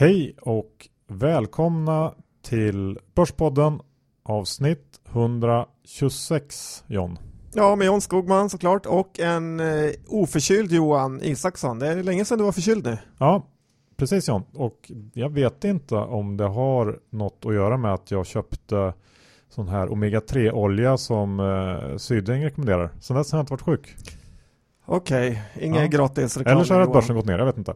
Hej och välkomna till Börspodden avsnitt 126 John. Ja, med John Skogman såklart och en eh, oförkyld Johan Isaksson. Det är länge sedan du var förkyld nu. Ja, precis John. Och jag vet inte om det har något att göra med att jag köpte sån här omega-3 olja som eh, Syding rekommenderar. Sen dess har jag inte varit sjuk. Okej, inga Ja. gratis reklam. Eller så har börsen gått ner, jag vet inte.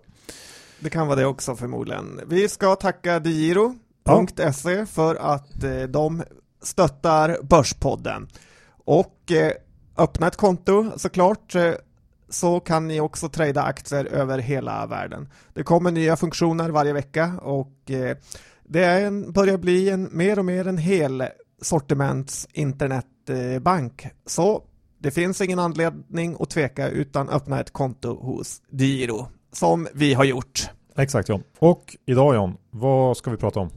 Det kan vara det också förmodligen. Vi ska tacka DeGiro.se för att eh, de stöttar Börspodden. Och eh, öppna ett konto såklart eh, så kan ni också trada aktier över hela världen. Det kommer nya funktioner varje vecka och eh, det är en, börjar bli en mer och mer en hel sortiments internetbank. Så det finns ingen anledning att tveka utan öppna ett konto hos DeGiro som vi har gjort. Exakt John. Och idag John, vad ska vi prata om?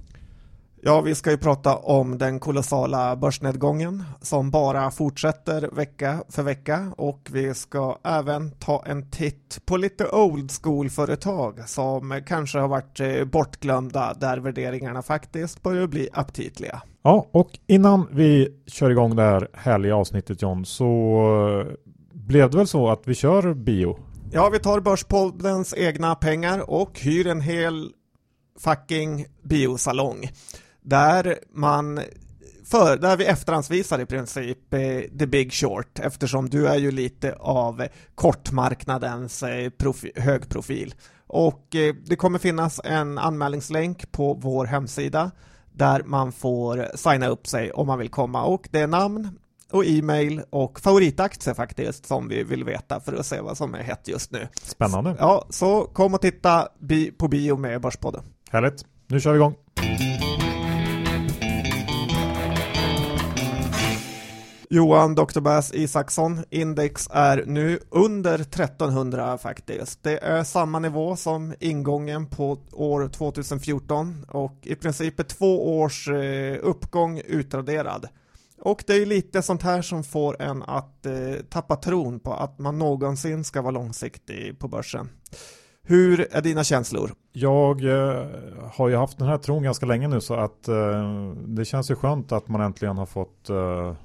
Ja, vi ska ju prata om den kolossala börsnedgången som bara fortsätter vecka för vecka och vi ska även ta en titt på lite old school-företag som kanske har varit eh, bortglömda där värderingarna faktiskt börjar bli aptitliga. Ja, och innan vi kör igång det här härliga avsnittet John så eh, blev det väl så att vi kör bio? Ja, vi tar Börspoddens egna pengar och hyr en hel fucking biosalong där man för, där vi efterhandsvisar i princip eh, The Big Short eftersom du är ju lite av kortmarknadens eh, profi, högprofil. Och eh, det kommer finnas en anmälningslänk på vår hemsida där man får signa upp sig om man vill komma och det är namn och e-mail och favoritaktie faktiskt som vi vill veta för att se vad som är hett just nu. Spännande. Ja, så kom och titta på bio med Börspodden. Härligt. Nu kör vi igång. Johan Dr. Bass Isaksson, index är nu under 1300 faktiskt. Det är samma nivå som ingången på år 2014 och i princip är två års eh, uppgång utraderad. Och det är ju lite sånt här som får en att eh, tappa tron på att man någonsin ska vara långsiktig på börsen. Hur är dina känslor? Jag eh, har ju haft den här tron ganska länge nu så att eh, det känns ju skönt att man äntligen har fått, eh,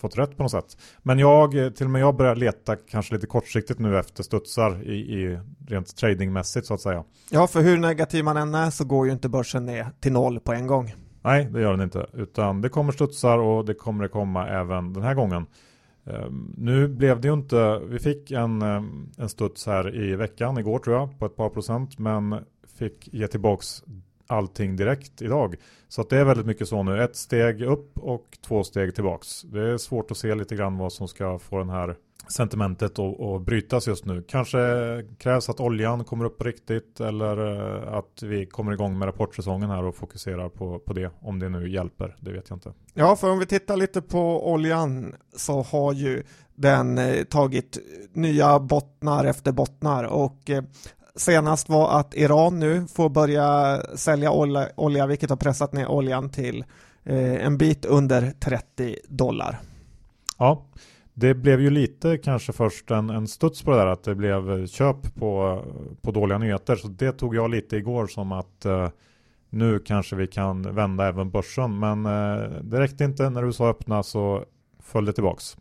fått rätt på något sätt. Men jag, eh, till och med jag börjar leta kanske lite kortsiktigt nu efter studsar i, i rent tradingmässigt så att säga. Ja, för hur negativ man än är så går ju inte börsen ner till noll på en gång. Nej, det gör den inte. Utan det kommer studsar och det kommer det komma även den här gången. Ehm, nu blev det ju inte, vi fick en, ehm, en studs här i veckan, igår tror jag, på ett par procent. Men fick ge tillbaks allting direkt idag. Så att det är väldigt mycket så nu. Ett steg upp och två steg tillbaks. Det är svårt att se lite grann vad som ska få den här sentimentet att, att brytas just nu. Kanske krävs att oljan kommer upp på riktigt eller eh, att vi kommer igång med rapportsäsongen här och fokuserar på, på det. Om det nu hjälper, det vet jag inte. Ja, för om vi tittar lite på oljan så har ju den eh, tagit nya bottnar efter bottnar och eh, senast var att Iran nu får börja sälja olja, olja vilket har pressat ner oljan till eh, en bit under 30 dollar. Ja, det blev ju lite kanske först en, en studs på det där att det blev köp på, på dåliga nyheter. Så det tog jag lite igår som att eh, nu kanske vi kan vända även börsen. Men eh, det räckte inte. När USA öppnade så föll det tillbaks.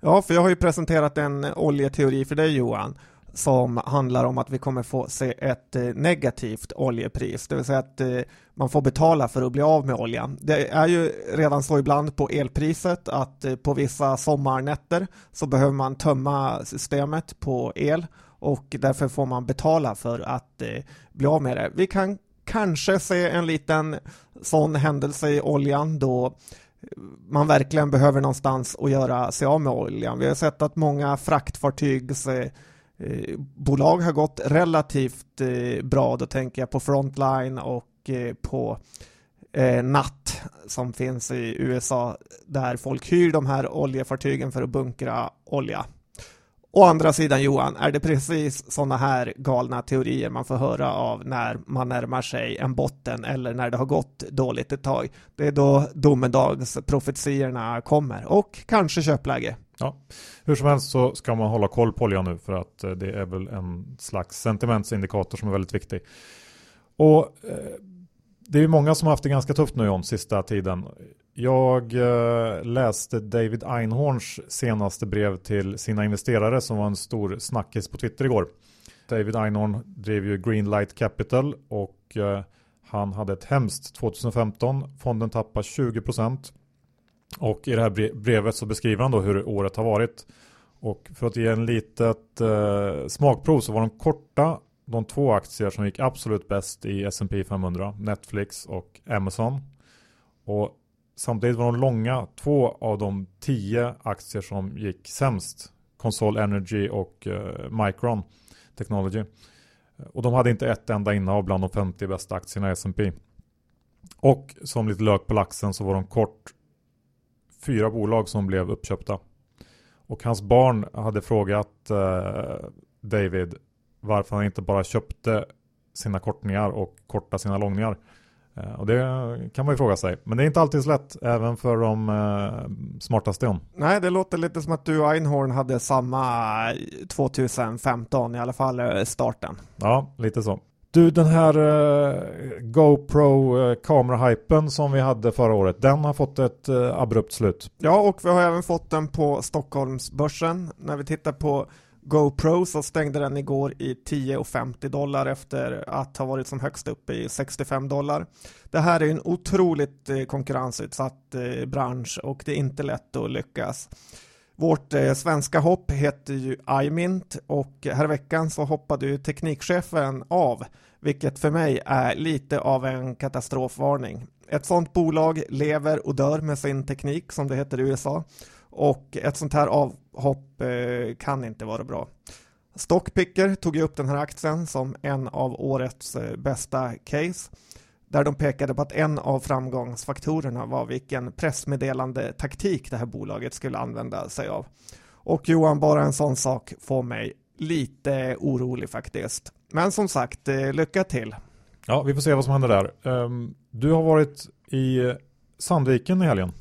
Ja, för jag har ju presenterat en oljeteori för dig Johan som handlar om att vi kommer få se ett eh, negativt oljepris, det vill säga att eh, man får betala för att bli av med oljan. Det är ju redan så ibland på elpriset att eh, på vissa sommarnätter så behöver man tömma systemet på el och därför får man betala för att bli av med det. Vi kan kanske se en liten sån händelse i oljan då man verkligen behöver någonstans att göra sig av med oljan. Vi har sett att många fraktfartygs eh, bolag har gått relativt eh, bra. Då tänker jag på Frontline och eh, på eh, Natt som finns i USA där folk hyr de här oljefartygen för att bunkra olja. Å andra sidan Johan, är det precis sådana här galna teorier man får höra av när man närmar sig en botten eller när det har gått dåligt ett tag. Det är då domedagsprofetiorna kommer och kanske köpläge. Ja, hur som helst så ska man hålla koll på oljan nu för att eh, det är väl en slags sentimentsindikator som är väldigt viktig. Och eh, det är ju många som har haft det ganska tufft nu John, sista tiden. Jag eh, läste David Einhorns senaste brev till sina investerare som var en stor snackis på Twitter igår. David Einhorn drev ju Greenlight Capital och eh, han hade ett hemskt 2015. Fonden tappade 20% och i det här brevet så beskriver han då hur året har varit. Och för att ge en litet eh, smakprov så var de korta de två aktier som gick absolut bäst i S&P 500, Netflix och Amazon. Och samtidigt var de långa två av de tio aktier som gick sämst, Consol Energy och eh, Micron Technology. Och de hade inte ett enda innehav bland de 50 bästa aktierna i S&P. Och som lite lök på laxen så var de kort fyra bolag som blev uppköpta. Och hans barn hade frågat eh, David varför han inte bara köpte sina kortningar och korta sina långningar. Eh, och det kan man ju fråga sig. Men det är inte alltid så lätt, även för de eh, smartaste. Nej, det låter lite som att du och Einhorn hade samma 2015, i alla fall eh, starten. Ja, lite så. Du, den här GoPro uh, kamerahypen som vi hade förra året, den har fått ett abrupt slut. Ja, och vi har även fått den på Stockholmsbörsen. När vi tittar på GoPro så stängde den igår i 10,50 dollar efter att ha varit som högst upp i 65 dollar. Det här är en otroligt eh, konkurrensutsatt eh, bransch och det är inte lätt att lyckas. Vårt eh, svenska hopp heter ju iMint och här veckan så hoppade ju teknikchefen av, vilket för mig är lite av en katastrofvarning. Ett sådant bolag lever och dör med sin teknik som det heter i USA och ett sånt här avhopp eh, kan inte vara bra. Stockpicker tog ju upp den här aktien som en av årets eh, bästa case där de pekade på att en av framgångsfaktorerna var vilken pressmeddelande taktik det här bolaget skulle använda sig av. Och Johan, bara en sån sak får mig lite orolig faktiskt. Men som sagt, eh, lycka till. Ja, vi får se vad som händer där. Ehm, du har varit i Sandviken i helgen.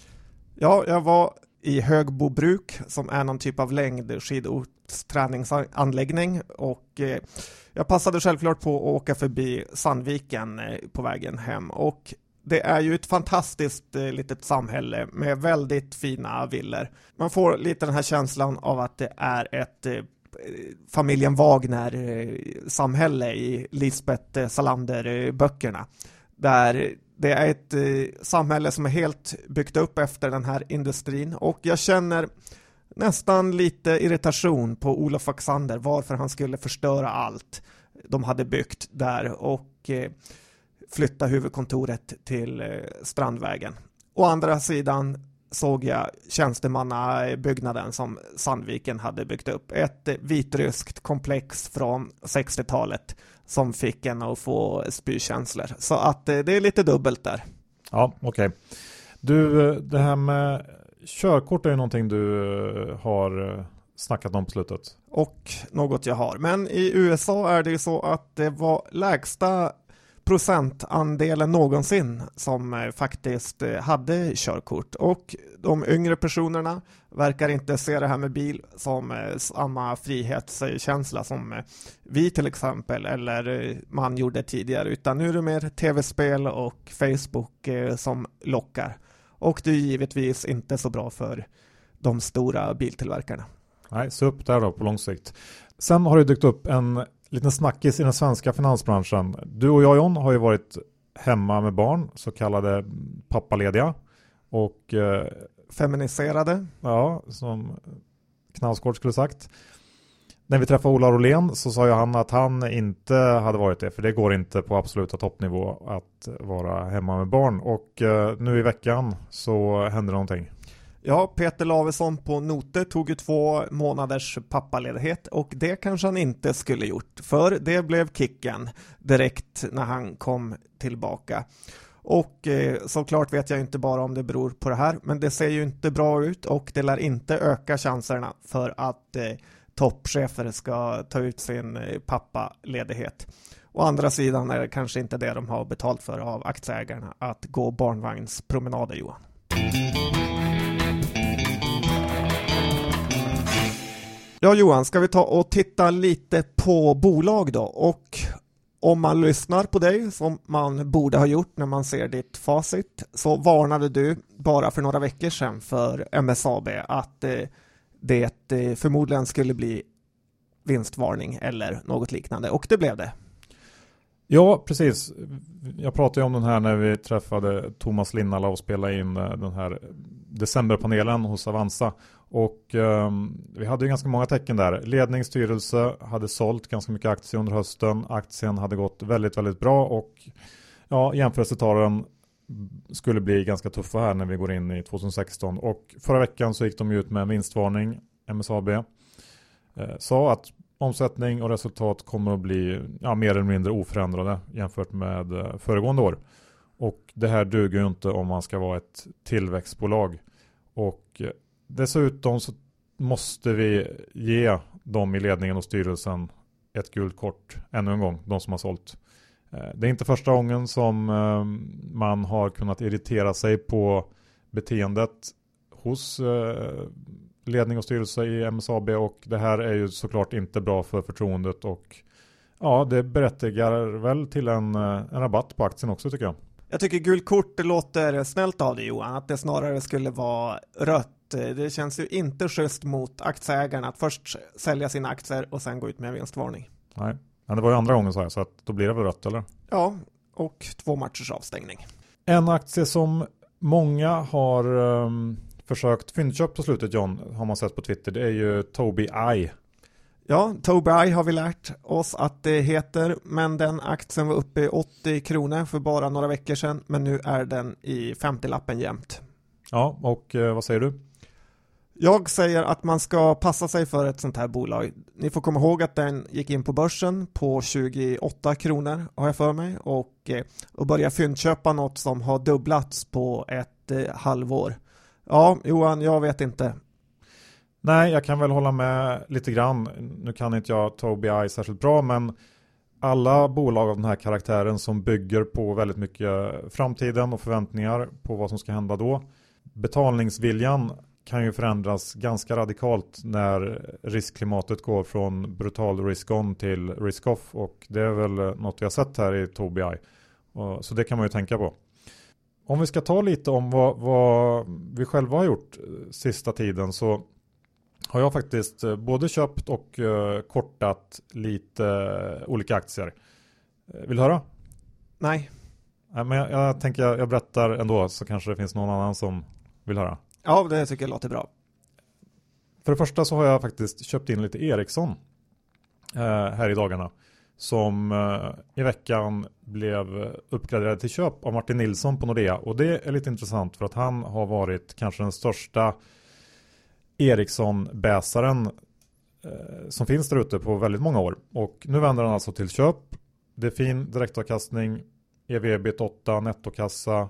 Ja, jag var i Högbobruk som är någon typ av längdskidortsträningsanläggning och eh, jag passade självklart på att åka förbi Sandviken eh, på vägen hem och det är ju ett fantastiskt eh, litet samhälle med väldigt fina villor. Man får lite den här känslan av att det är ett eh, familjen Wagner-samhälle eh, i Lisbeth eh, Salander-böckerna. Där det är ett eh, samhälle som är helt byggt upp efter den här industrin och jag känner nästan lite irritation på Olof Axander varför han skulle förstöra allt de hade byggt där och eh, flytta huvudkontoret till eh, Strandvägen. Å andra sidan såg jag tjänstemannabyggnaden som Sandviken hade byggt upp. Ett vitryskt komplex från 60-talet som fick en att få spykänslor. Så att eh, det är lite dubbelt där. Ja, okej. Okay. Du, eh, det här med körkort är ju någonting du eh, har snackat om på slutet. Och något jag har. Men i USA är det ju så att det var lägsta procentandelen någonsin som eh, faktiskt eh, hade körkort och de yngre personerna verkar inte se det här med bil som eh, samma frihetskänsla som vi till exempel eller man gjorde tidigare utan nu är det mer tv-spel och Facebook som lockar och det är givetvis inte så bra för de stora biltillverkarna. Nej, så upp där då på lång sikt. Sen har det dykt upp en liten snackis i den svenska finansbranschen. Du och jag John har ju varit hemma med barn, så kallade pappalediga. Och eh, feminiserade. Ja, som Knausgård skulle sagt. När vi träffade Ola Rolén så sa ju han att han inte hade varit det, för det går inte på absoluta toppnivå att vara hemma med barn. Och eh, nu i veckan så hände någonting. Ja, Peter Lavesson på Note tog ju två månaders pappaledighet och det kanske han inte skulle gjort, för det blev kicken direkt när han kom tillbaka. Och eh, såklart vet jag inte bara om det beror på det här, men det ser ju inte bra ut och det lär inte öka chanserna för att eh, toppchefer ska ta ut sin eh, pappaledighet. Å andra sidan är det kanske inte det de har betalt för av aktieägarna, att gå barnvagnspromenader Johan. Ja Johan, ska vi ta och titta lite på bolag då och om man lyssnar på dig, som man borde ha gjort när man ser ditt facit, så varnade du bara för några veckor sedan för MSAB att eh, det eh, förmodligen skulle bli vinstvarning eller något liknande, och det blev det. Ja, precis. Jag pratade ju om den här när vi träffade Thomas Linnala och spelade in eh, den här decemberpanelen hos Avanza. Och eh, vi hade ju ganska många tecken där. Ledningsstyrelse hade sålt ganska mycket aktier under hösten. Aktien hade gått väldigt, väldigt bra och ja, jämförelsetalen skulle bli ganska tuffa här när vi går in i 2016. Och förra veckan så gick de ut med en vinstvarning, MSAB. Eh, sa att omsättning och resultat kommer att bli ja, mer eller mindre oförändrade jämfört med eh, föregående år. Och det här duger ju inte om man ska vara ett tillväxtbolag. Och eh, dessutom så måste vi ge de i ledningen och styrelsen ett gult kort ännu en gång, de som har sålt. Eh, det är inte första gången som ehm, man har kunnat irritera sig på beteendet hos ledning och styrelse i MSAB och det här är ju såklart inte bra för förtroendet och ja, det berättigar väl till en, en rabatt på aktien också tycker jag. Jag tycker gult kort låter snällt av dig Johan, att det snarare skulle vara rött. Det känns ju inte schysst mot aktieägarna att först sälja sina aktier och sen gå ut med en vinstvarning. Nej, men det var ju andra gången så här så att då blir det väl rött eller? Ja, och två matchers avstängning. En aktie som många har um, försökt fyndköp på slutet John, har man sett på Twitter, det är ju Tobii Eye. Ja, Tobii Eye har vi lärt oss att det heter, men den aktien var uppe i 80 kronor för bara några veckor sedan, men nu är den i 50-lappen jämt. Ja, och eh, vad säger du? Jag säger att man ska passa sig för ett sånt här bolag. Ni får komma ihåg att den gick in på börsen på 28 kronor har jag för mig och, eh, och börja fyndköpa något som har dubblats på ett eh, halvår. Ja, Johan, jag vet inte. Nej, jag kan väl hålla med lite grann. Nu kan inte jag Tobii Eye särskilt bra, men alla bolag av den här karaktären som bygger på väldigt mycket framtiden och förväntningar på vad som ska hända då. Betalningsviljan kan ju förändras ganska radikalt när riskklimatet går från brutal risk-on till risk-off och det är väl något vi har sett här i Tobii Eye. Så det kan man ju tänka på. Om vi ska ta lite om vad, vad, vi själva har gjort eh, sista tiden så har jag faktiskt eh, både köpt och uh, kortat lite olika aktier. Vill du höra? Nej. Men jag, jag tänker jag, jag berättar ändå så kanske det finns någon annan som vill höra. Ja, det tycker jag låter bra. För det första så har jag faktiskt köpt in lite Ericsson uh, här i dagarna som eh, i veckan blev uppgraderad till köp av Martin Nilsson på Nordea. Och det är lite intressant för att han har varit kanske den största Ericsson-bäsaren eh, som finns där ute på väldigt många år. Och nu vänder han alltså till köp. Det är fin direktavkastning, ev 8, nettokassa.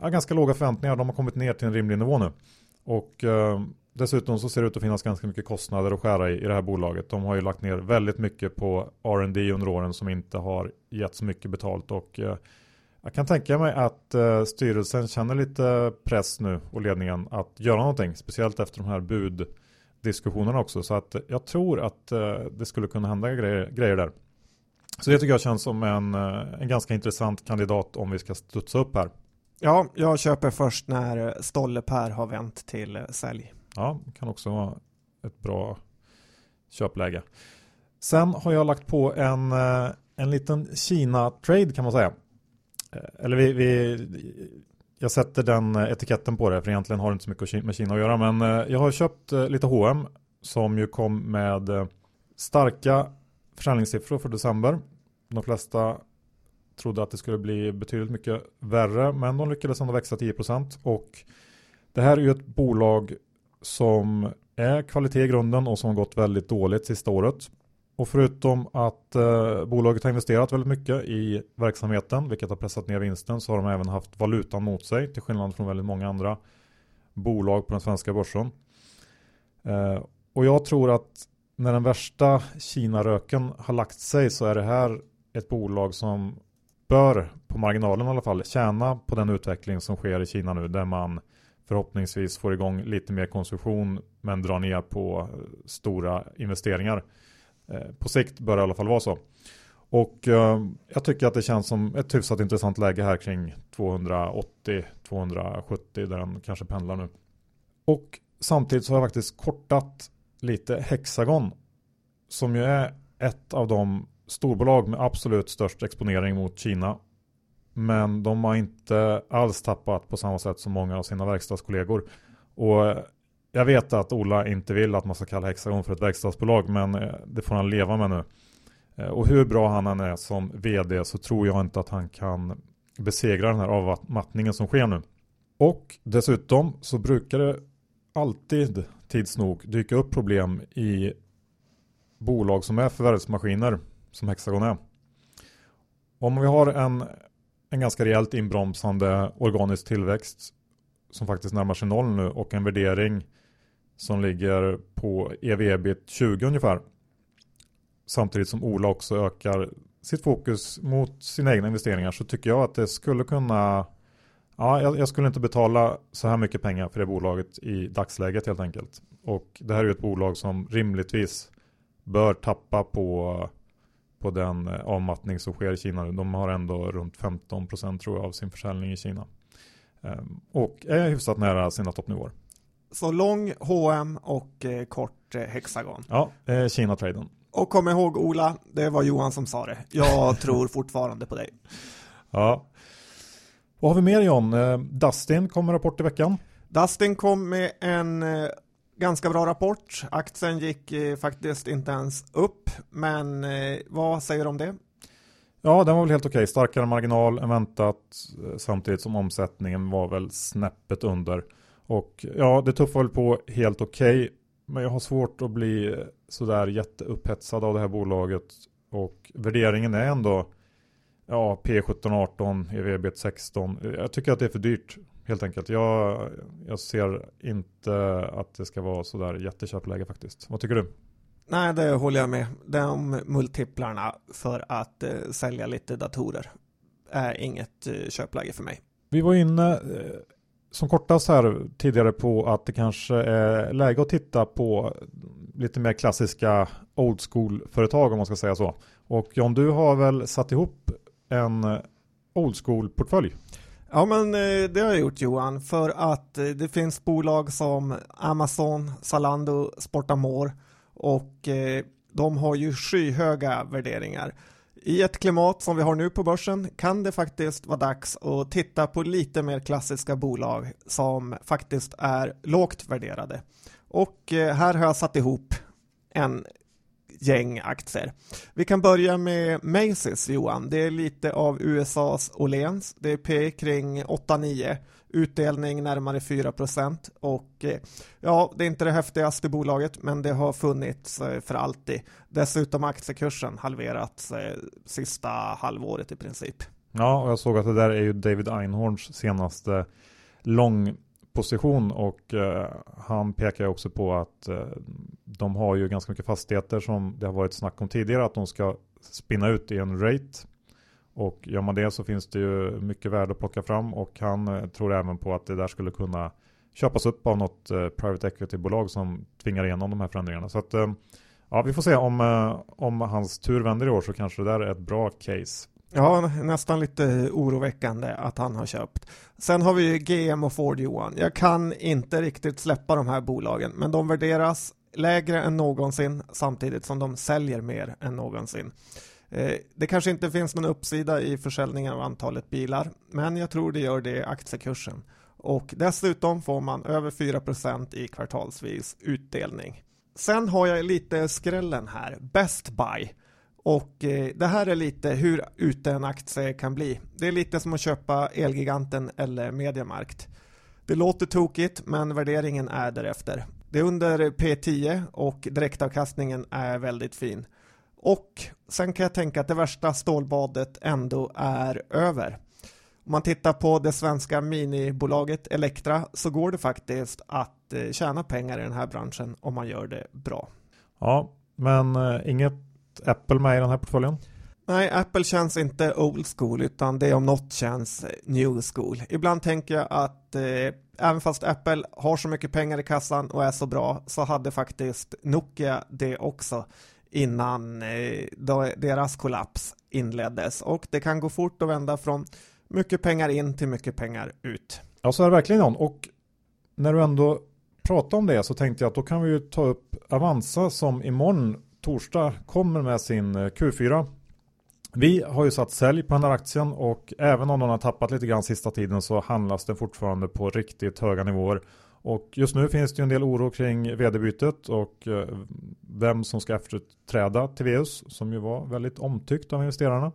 Ja, ganska låga förväntningar, de har kommit ner till en rimlig nivå nu. Och eh, Dessutom så ser det ut att finnas ganska mycket kostnader att skära i i det här bolaget. De har ju lagt ner väldigt mycket på R&D under åren som inte har gett så mycket betalt och eh, jag kan tänka mig att eh, styrelsen känner lite press nu och ledningen att göra någonting, speciellt efter de här buddiskussionerna också. Så att jag tror att eh, det skulle kunna hända grejer, grejer där. Så det tycker jag känns som en, eh, en ganska intressant kandidat om vi ska studsa upp här. Ja, jag köper först när Stolle Per har vänt till sälj. Ja, kan också vara ett bra köpläge. Sen har jag lagt på en, eh, en liten Kina-trade kan man säga. Eh, eller vi, vi, jag sätter den eh, etiketten på det för egentligen har det inte så mycket med Kina att göra. Men jag har köpt lite H&M som ju kom med starka försäljningssiffror för december. De flesta trodde att det skulle bli betydligt mycket värre men de lyckades ändå växa 10% och det här är ju ett bolag som är kvalitet i grunden och som har gått väldigt dåligt sista året. Och förutom att eh, bolaget har investerat väldigt mycket i verksamheten, vilket har pressat ner vinsten, så har de även haft valutan mot sig, till skillnad från väldigt många andra bolag på den svenska börsen. Eh, och jag tror att när den värsta Kina-röken har lagt sig så är det här ett bolag som bör, på marginalen i alla fall, tjäna på den utveckling som sker i Kina nu, där man förhoppningsvis får igång lite mer konsumtion men drar ner på eh, stora investeringar. Eh, på sikt bör det i alla fall vara så. Och eh, jag tycker att det känns som ett hyfsat intressant läge här kring 280-270 där den kanske pendlar nu. Och samtidigt så har jag faktiskt kortat lite Hexagon som ju är ett av de storbolag med absolut störst exponering mot Kina. Men de har inte alls tappat på samma sätt som många av sina verkstadskollegor. Och jag vet att Ola inte vill att man ska kalla Hexagon för ett verkstadsbolag men eh, det får han leva med nu. Eh, och hur bra han än är som vd så tror jag inte att han kan besegra den här avmattningen som sker nu. Och dessutom så brukar det alltid tids nog dyka upp problem i bolag som är förvärvsmaskiner som Hexagon är. Om vi har en, en ganska rejält inbromsande organisk tillväxt som faktiskt närmar sig noll nu och en värdering som ligger på ev-ebit 20 ungefär. Samtidigt som Ola också ökar sitt fokus mot sina egna investeringar så tycker jag att det skulle kunna Ja, jag, skulle inte betala så här mycket pengar för det bolaget i dagsläget helt enkelt. Och det här är ju ett bolag som rimligtvis bör tappa på, på den avmattning som sker i Kina. De har ändå runt 15% tror jag av sin försäljning i Kina. Ehm, och är hyfsat nära sina toppnivåer. Så lång H&M och eh, kort eh, Hexagon. Ja, eh, Kina-traden. Och kom ihåg Ola, det var Johan som sa det. Jag tror fortfarande på dig. Ja. Vad har vi mer John? Eh, Dustin kom med rapport i veckan. Dustin kom med en eh, ganska bra rapport. Aktien gick eh, faktiskt inte ens upp, men eh, vad säger du om det? Ja, den var väl helt okej. Starkare marginal än väntat eh, samtidigt som omsättningen var väl snäppet under. Och ja, det tuffar väl på helt okej. Men jag har svårt att bli sådär jätteupphetsad av det här bolaget. Och värderingen är ändå ja, P17, 18, EVB 16. Jag tycker att det är för dyrt helt enkelt. Jag, jag ser inte att det ska vara sådär jätteköpläge faktiskt. Vad tycker du? Nej, det håller jag med. De multiplarna för att eh, sälja lite datorer är inget eh, köpläge för mig. Vi var inne eh, som kortast här tidigare på att det kanske är läge att titta på lite mer klassiska old school-företag om man ska säga så. Och John, du har väl satt ihop en old school-portfölj? Ja men eh, det har jag gjort Johan för att eh, det finns bolag som Amazon, Zalando, Sportamore och eh, de har ju skyhöga värderingar. I ett klimat som vi har nu på börsen kan det faktiskt vara dags att titta på lite mer klassiska bolag som faktiskt är lågt värderade. Och här har jag satt ihop en gäng aktier. Vi kan börja med Macy's Johan. Det är lite av USAs Åhléns. Det är P kring 8-9 utdelning närmare 4 och eh, ja, det är inte det häftigaste bolaget, men det har funnits eh, för alltid. Dessutom aktiekursen halverats eh, sista halvåret i princip. Ja, och jag såg att det där är ju David Einhorns senaste lång position och eh, han pekar också på att eh, de har ju ganska mycket fastigheter som det har varit snack om tidigare att de ska spinna ut i en rate och gör man det så finns det ju mycket värde att plocka fram och han eh, tror även på att det där skulle kunna köpas upp av något eh, private equity-bolag som tvingar igenom de här förändringarna. Så att eh, ja, vi får se om, eh, om hans tur vänder i år så kanske det där är ett bra case. Ja, nästan lite oroväckande att han har köpt. Sen har vi GM och Ford Johan. Jag kan inte riktigt släppa de här bolagen, men de värderas lägre än någonsin samtidigt som de säljer mer än någonsin. Eh, det kanske inte finns någon uppsida i försäljningen av antalet bilar, men jag tror det gör det i aktiekursen. Och dessutom får man över 4% i kvartalsvis utdelning. Sen har jag lite skrällen här, Best Buy. Och eh, det här är lite hur ute en aktie kan bli. Det är lite som att köpa Elgiganten eller Mediamarkt. Det låter tokigt, men värderingen är därefter. Det är under P10 och direktavkastningen är väldigt fin. Och sen kan jag tänka att det värsta stålbadet ändå är över. Om man tittar på det svenska minibolaget Elektra så går det faktiskt att eh, tjäna pengar i den här branschen om man gör det bra. Ja, men eh, inget Apple med i den här portföljen? Nej, Apple känns inte old school utan det om något känns eh, new school. Ibland tänker jag att eh, även fast Apple har så mycket pengar i kassan och är så bra så hade faktiskt Nokia det också innan eh, deras kollaps inleddes och det kan gå fort att vända från mycket pengar in till mycket pengar ut. Ja, så är det verkligen Jan. Och när du ändå pratar om det så tänkte jag att då kan vi ju ta upp Avanza som imorgon torsdag kommer med sin eh, Q4. Vi har ju satt sälj på den här aktien och även om den har tappat lite grann sista tiden så handlas den fortfarande på riktigt höga nivåer. Och just nu finns det ju en del oro kring vd-bytet och eh, vem som ska efterträda Tiveus som ju var väldigt omtyckt av investerarna.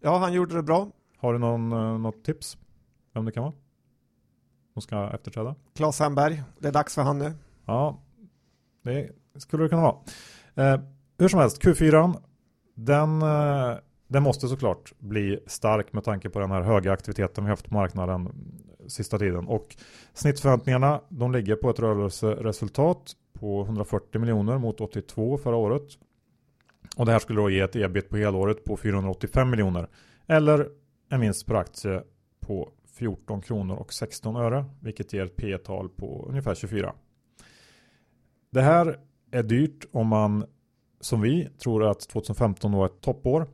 Ja, han gjorde det bra. Har du någon, eh, något tips? Vem det kan vara? Som ska efterträda? Claes Hemberg, det är dags för han nu. Ja, det skulle det kunna vara. Eh, hur som helst, Q4, den, eh, den måste såklart bli stark med tanke på den här höga aktiviteten vi haft på marknaden sista tiden. Och snittförväntningarna, de ligger på ett rörelseresultat på 140 miljoner mot 82 förra året. Och det här skulle då ge ett ebit på helåret på 485 miljoner. Eller en vinst per aktie på 14 kronor och 16 öre, vilket ger ett P-tal på ungefär 24. Det här är dyrt om man som vi tror att 2015 var ett toppår.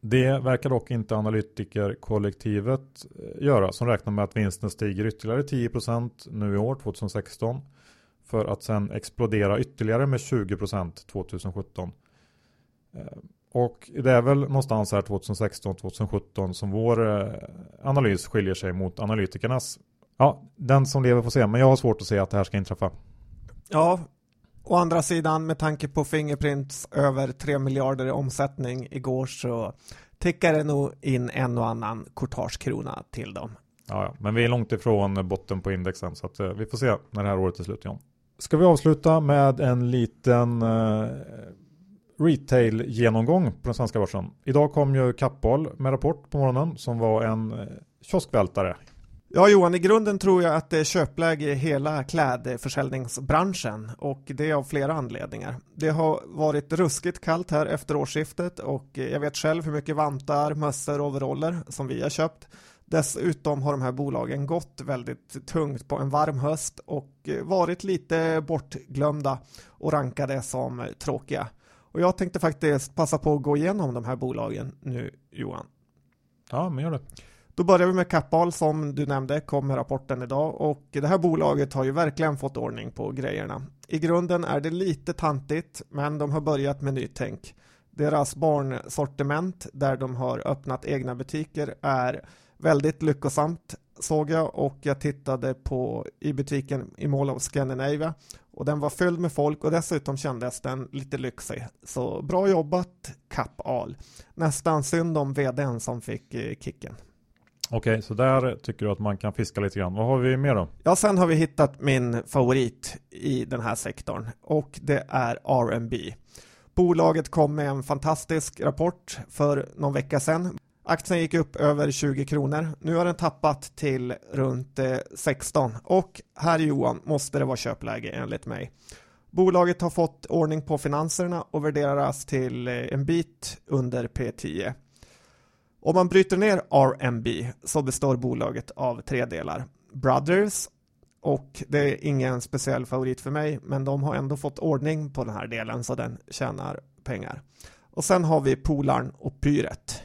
Det verkar dock inte analytikerkollektivet eh, göra som räknar med att vinsten stiger ytterligare 10% nu i år 2016 för att sen explodera ytterligare med 20% 2017. Eh, och det är väl någonstans här 2016-2017 som vår eh, analys skiljer sig mot analytikernas. Ja, den som lever får se, men jag har svårt att se att det här ska inträffa. Ja, å andra sidan med tanke på Fingerprints över 3 miljarder i omsättning igår så tickar det nog in en och annan kortagekrona till dem. Ja, ja, men vi är långt ifrån botten på indexen så att eh, vi får se när det här året är slut John. Ska vi avsluta med en liten eh, retail-genomgång på den svenska börsen. Idag kom ju Kappahl med rapport på morgonen som var en eh, kioskvältare. Ja Johan, i grunden tror jag att det är köpläge i hela klädförsäljningsbranschen och det av flera anledningar. Det har varit ruskigt kallt här efter årsskiftet och jag vet själv hur mycket vantar, mössor och overaller som vi har köpt. Dessutom har de här bolagen gått väldigt tungt på en varm höst och varit lite bortglömda och rankade som tråkiga. Och jag tänkte faktiskt passa på att gå igenom de här bolagen nu Johan. Ja, men gör det. Då börjar vi med Kappahl som du nämnde, kom med rapporten idag och det här bolaget har ju verkligen fått ordning på grejerna. I grunden är det lite tantigt, men de har börjat med nytänk. Deras barnsortiment där de har öppnat egna butiker är väldigt lyckosamt såg jag och jag tittade på i butiken i Mall of Scandinavia och den var fylld med folk och dessutom kändes den lite lyxig. Så bra jobbat Kappahl. Nästan synd om vdn som fick eh, kicken. Okej, okay, så där tycker du att man kan fiska lite grann. Vad har vi mer då? Ja, sen har vi hittat min favorit i den här sektorn och det är R&B. Bolaget kom med en fantastisk rapport för någon vecka sedan. Aktien gick upp över 20 kronor. Nu har den tappat till runt eh, 16 och här Johan måste det vara köpläge enligt mig. Bolaget har fått ordning på finanserna och värderas till eh, en bit under P10. Om man bryter ner RMB så består bolaget av tre delar. Brothers och det är ingen speciell favorit för mig men de har ändå fått ordning på den här delen så den tjänar pengar. Och sen har vi Polarn och Pyret.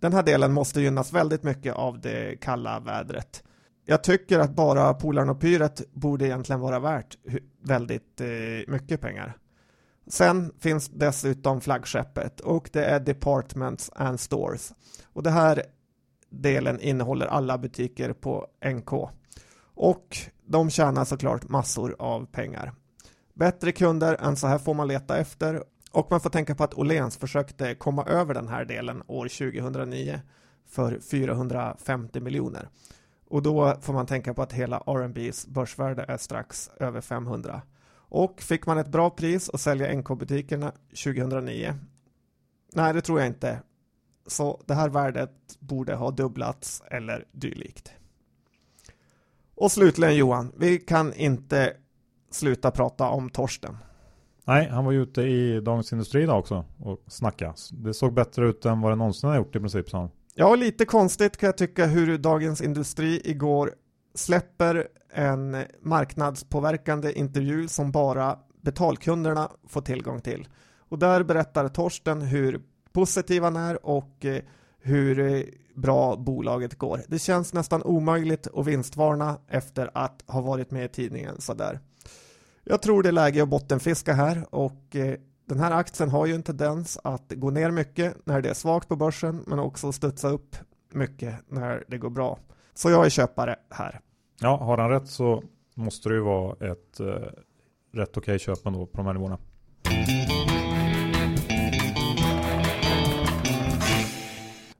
Den här delen måste gynnas väldigt mycket av det kalla vädret. Jag tycker att bara Polarn och Pyret borde egentligen vara värt väldigt eh, mycket pengar. Sen finns dessutom flaggskeppet och det är Departments and Stores. Och det här delen innehåller alla butiker på NK. Och de tjänar såklart massor av pengar. Bättre kunder än så här får man leta efter och man får tänka på att Åhléns försökte komma över den här delen år 2009 för 450 miljoner. Och då får man tänka på att hela R&Bs börsvärde är strax över 500. Och fick man ett bra pris att sälja NK-butikerna 2009? Nej, det tror jag inte. Så det här värdet borde ha dubblats eller dylikt. Och slutligen Johan, vi kan inte sluta prata om Torsten. Nej, han var ju ute i Dagens Industri idag också och snackade. Det såg bättre ut än vad det någonsin har gjort i princip, sa han. Ja, lite konstigt kan jag tycka hur Dagens Industri igår släpper en marknadspåverkande intervju som bara betalkunderna får tillgång till. Och där berättar Torsten hur positiv han är och eh, hur eh, bra bolaget går. Det känns nästan omöjligt att vinstvarna efter att ha varit med i tidningen sådär. Jag tror det är läge att bottenfiska här och eh, den här aktien har ju en tendens att gå ner mycket när det är svagt på börsen men också studsa upp mycket när det går bra. Så jag är köpare här. Ja, har han rätt så måste det ju vara ett eh, rätt okej okay köp ändå på de här nivåerna.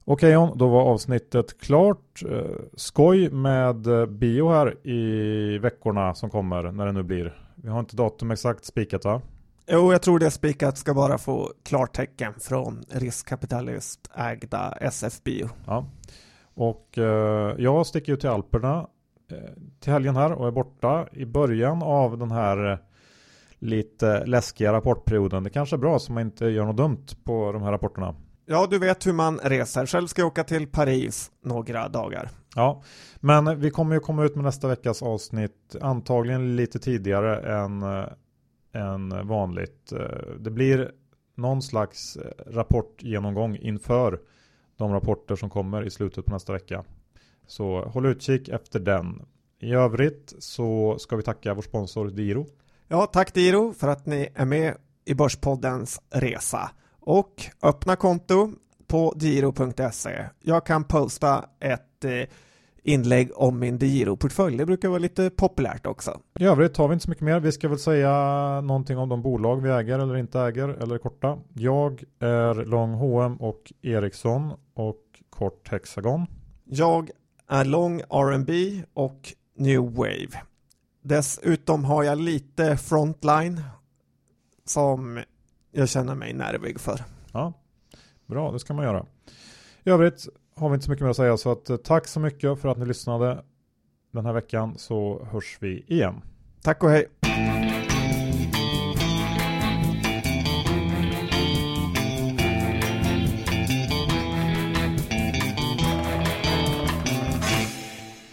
Okej John, då var avsnittet klart. Eh, skoj med eh, bio här i veckorna som kommer, när det nu blir. Vi har inte datum exakt spikat va? Jo, jag tror det spikat ska bara få klartecken från riskkapitalist ägda SF Bio. Ja, och eh, jag sticker ju till Alperna eh, till helgen här och är borta i början av den här eh, lite läskiga rapportperioden. Det kanske är bra så man inte gör något dumt på de här rapporterna. Ja, du vet hur man reser. Själv ska jag åka till Paris några dagar. Ja, men vi kommer ju komma ut med nästa veckas avsnitt antagligen lite tidigare än, äh, än vanligt. Eh, det blir någon slags eh, rapportgenomgång inför de rapporter som kommer i slutet på nästa vecka. Så håll utkik efter den. I övrigt så ska vi tacka vår sponsor Diro. Ja, tack Diro för att ni är med i Börspoddens resa och öppna konto på diro.se. Jag kan posta ett eh, inlägg om min Giro-portfölj. Det brukar vara lite populärt också. I övrigt har vi inte så mycket mer. Vi ska väl säga någonting om de bolag vi äger eller inte äger eller korta. Jag är lång H&M och Ericsson och kort Hexagon. Jag är lång R&B och New Wave. Dessutom har jag lite Frontline som jag känner mig nervig för. Ja, bra, det ska man göra. I övrigt har vi inte så mycket mer att säga så att eh, tack så mycket för att ni lyssnade den här veckan så hörs vi igen. Tack och hej.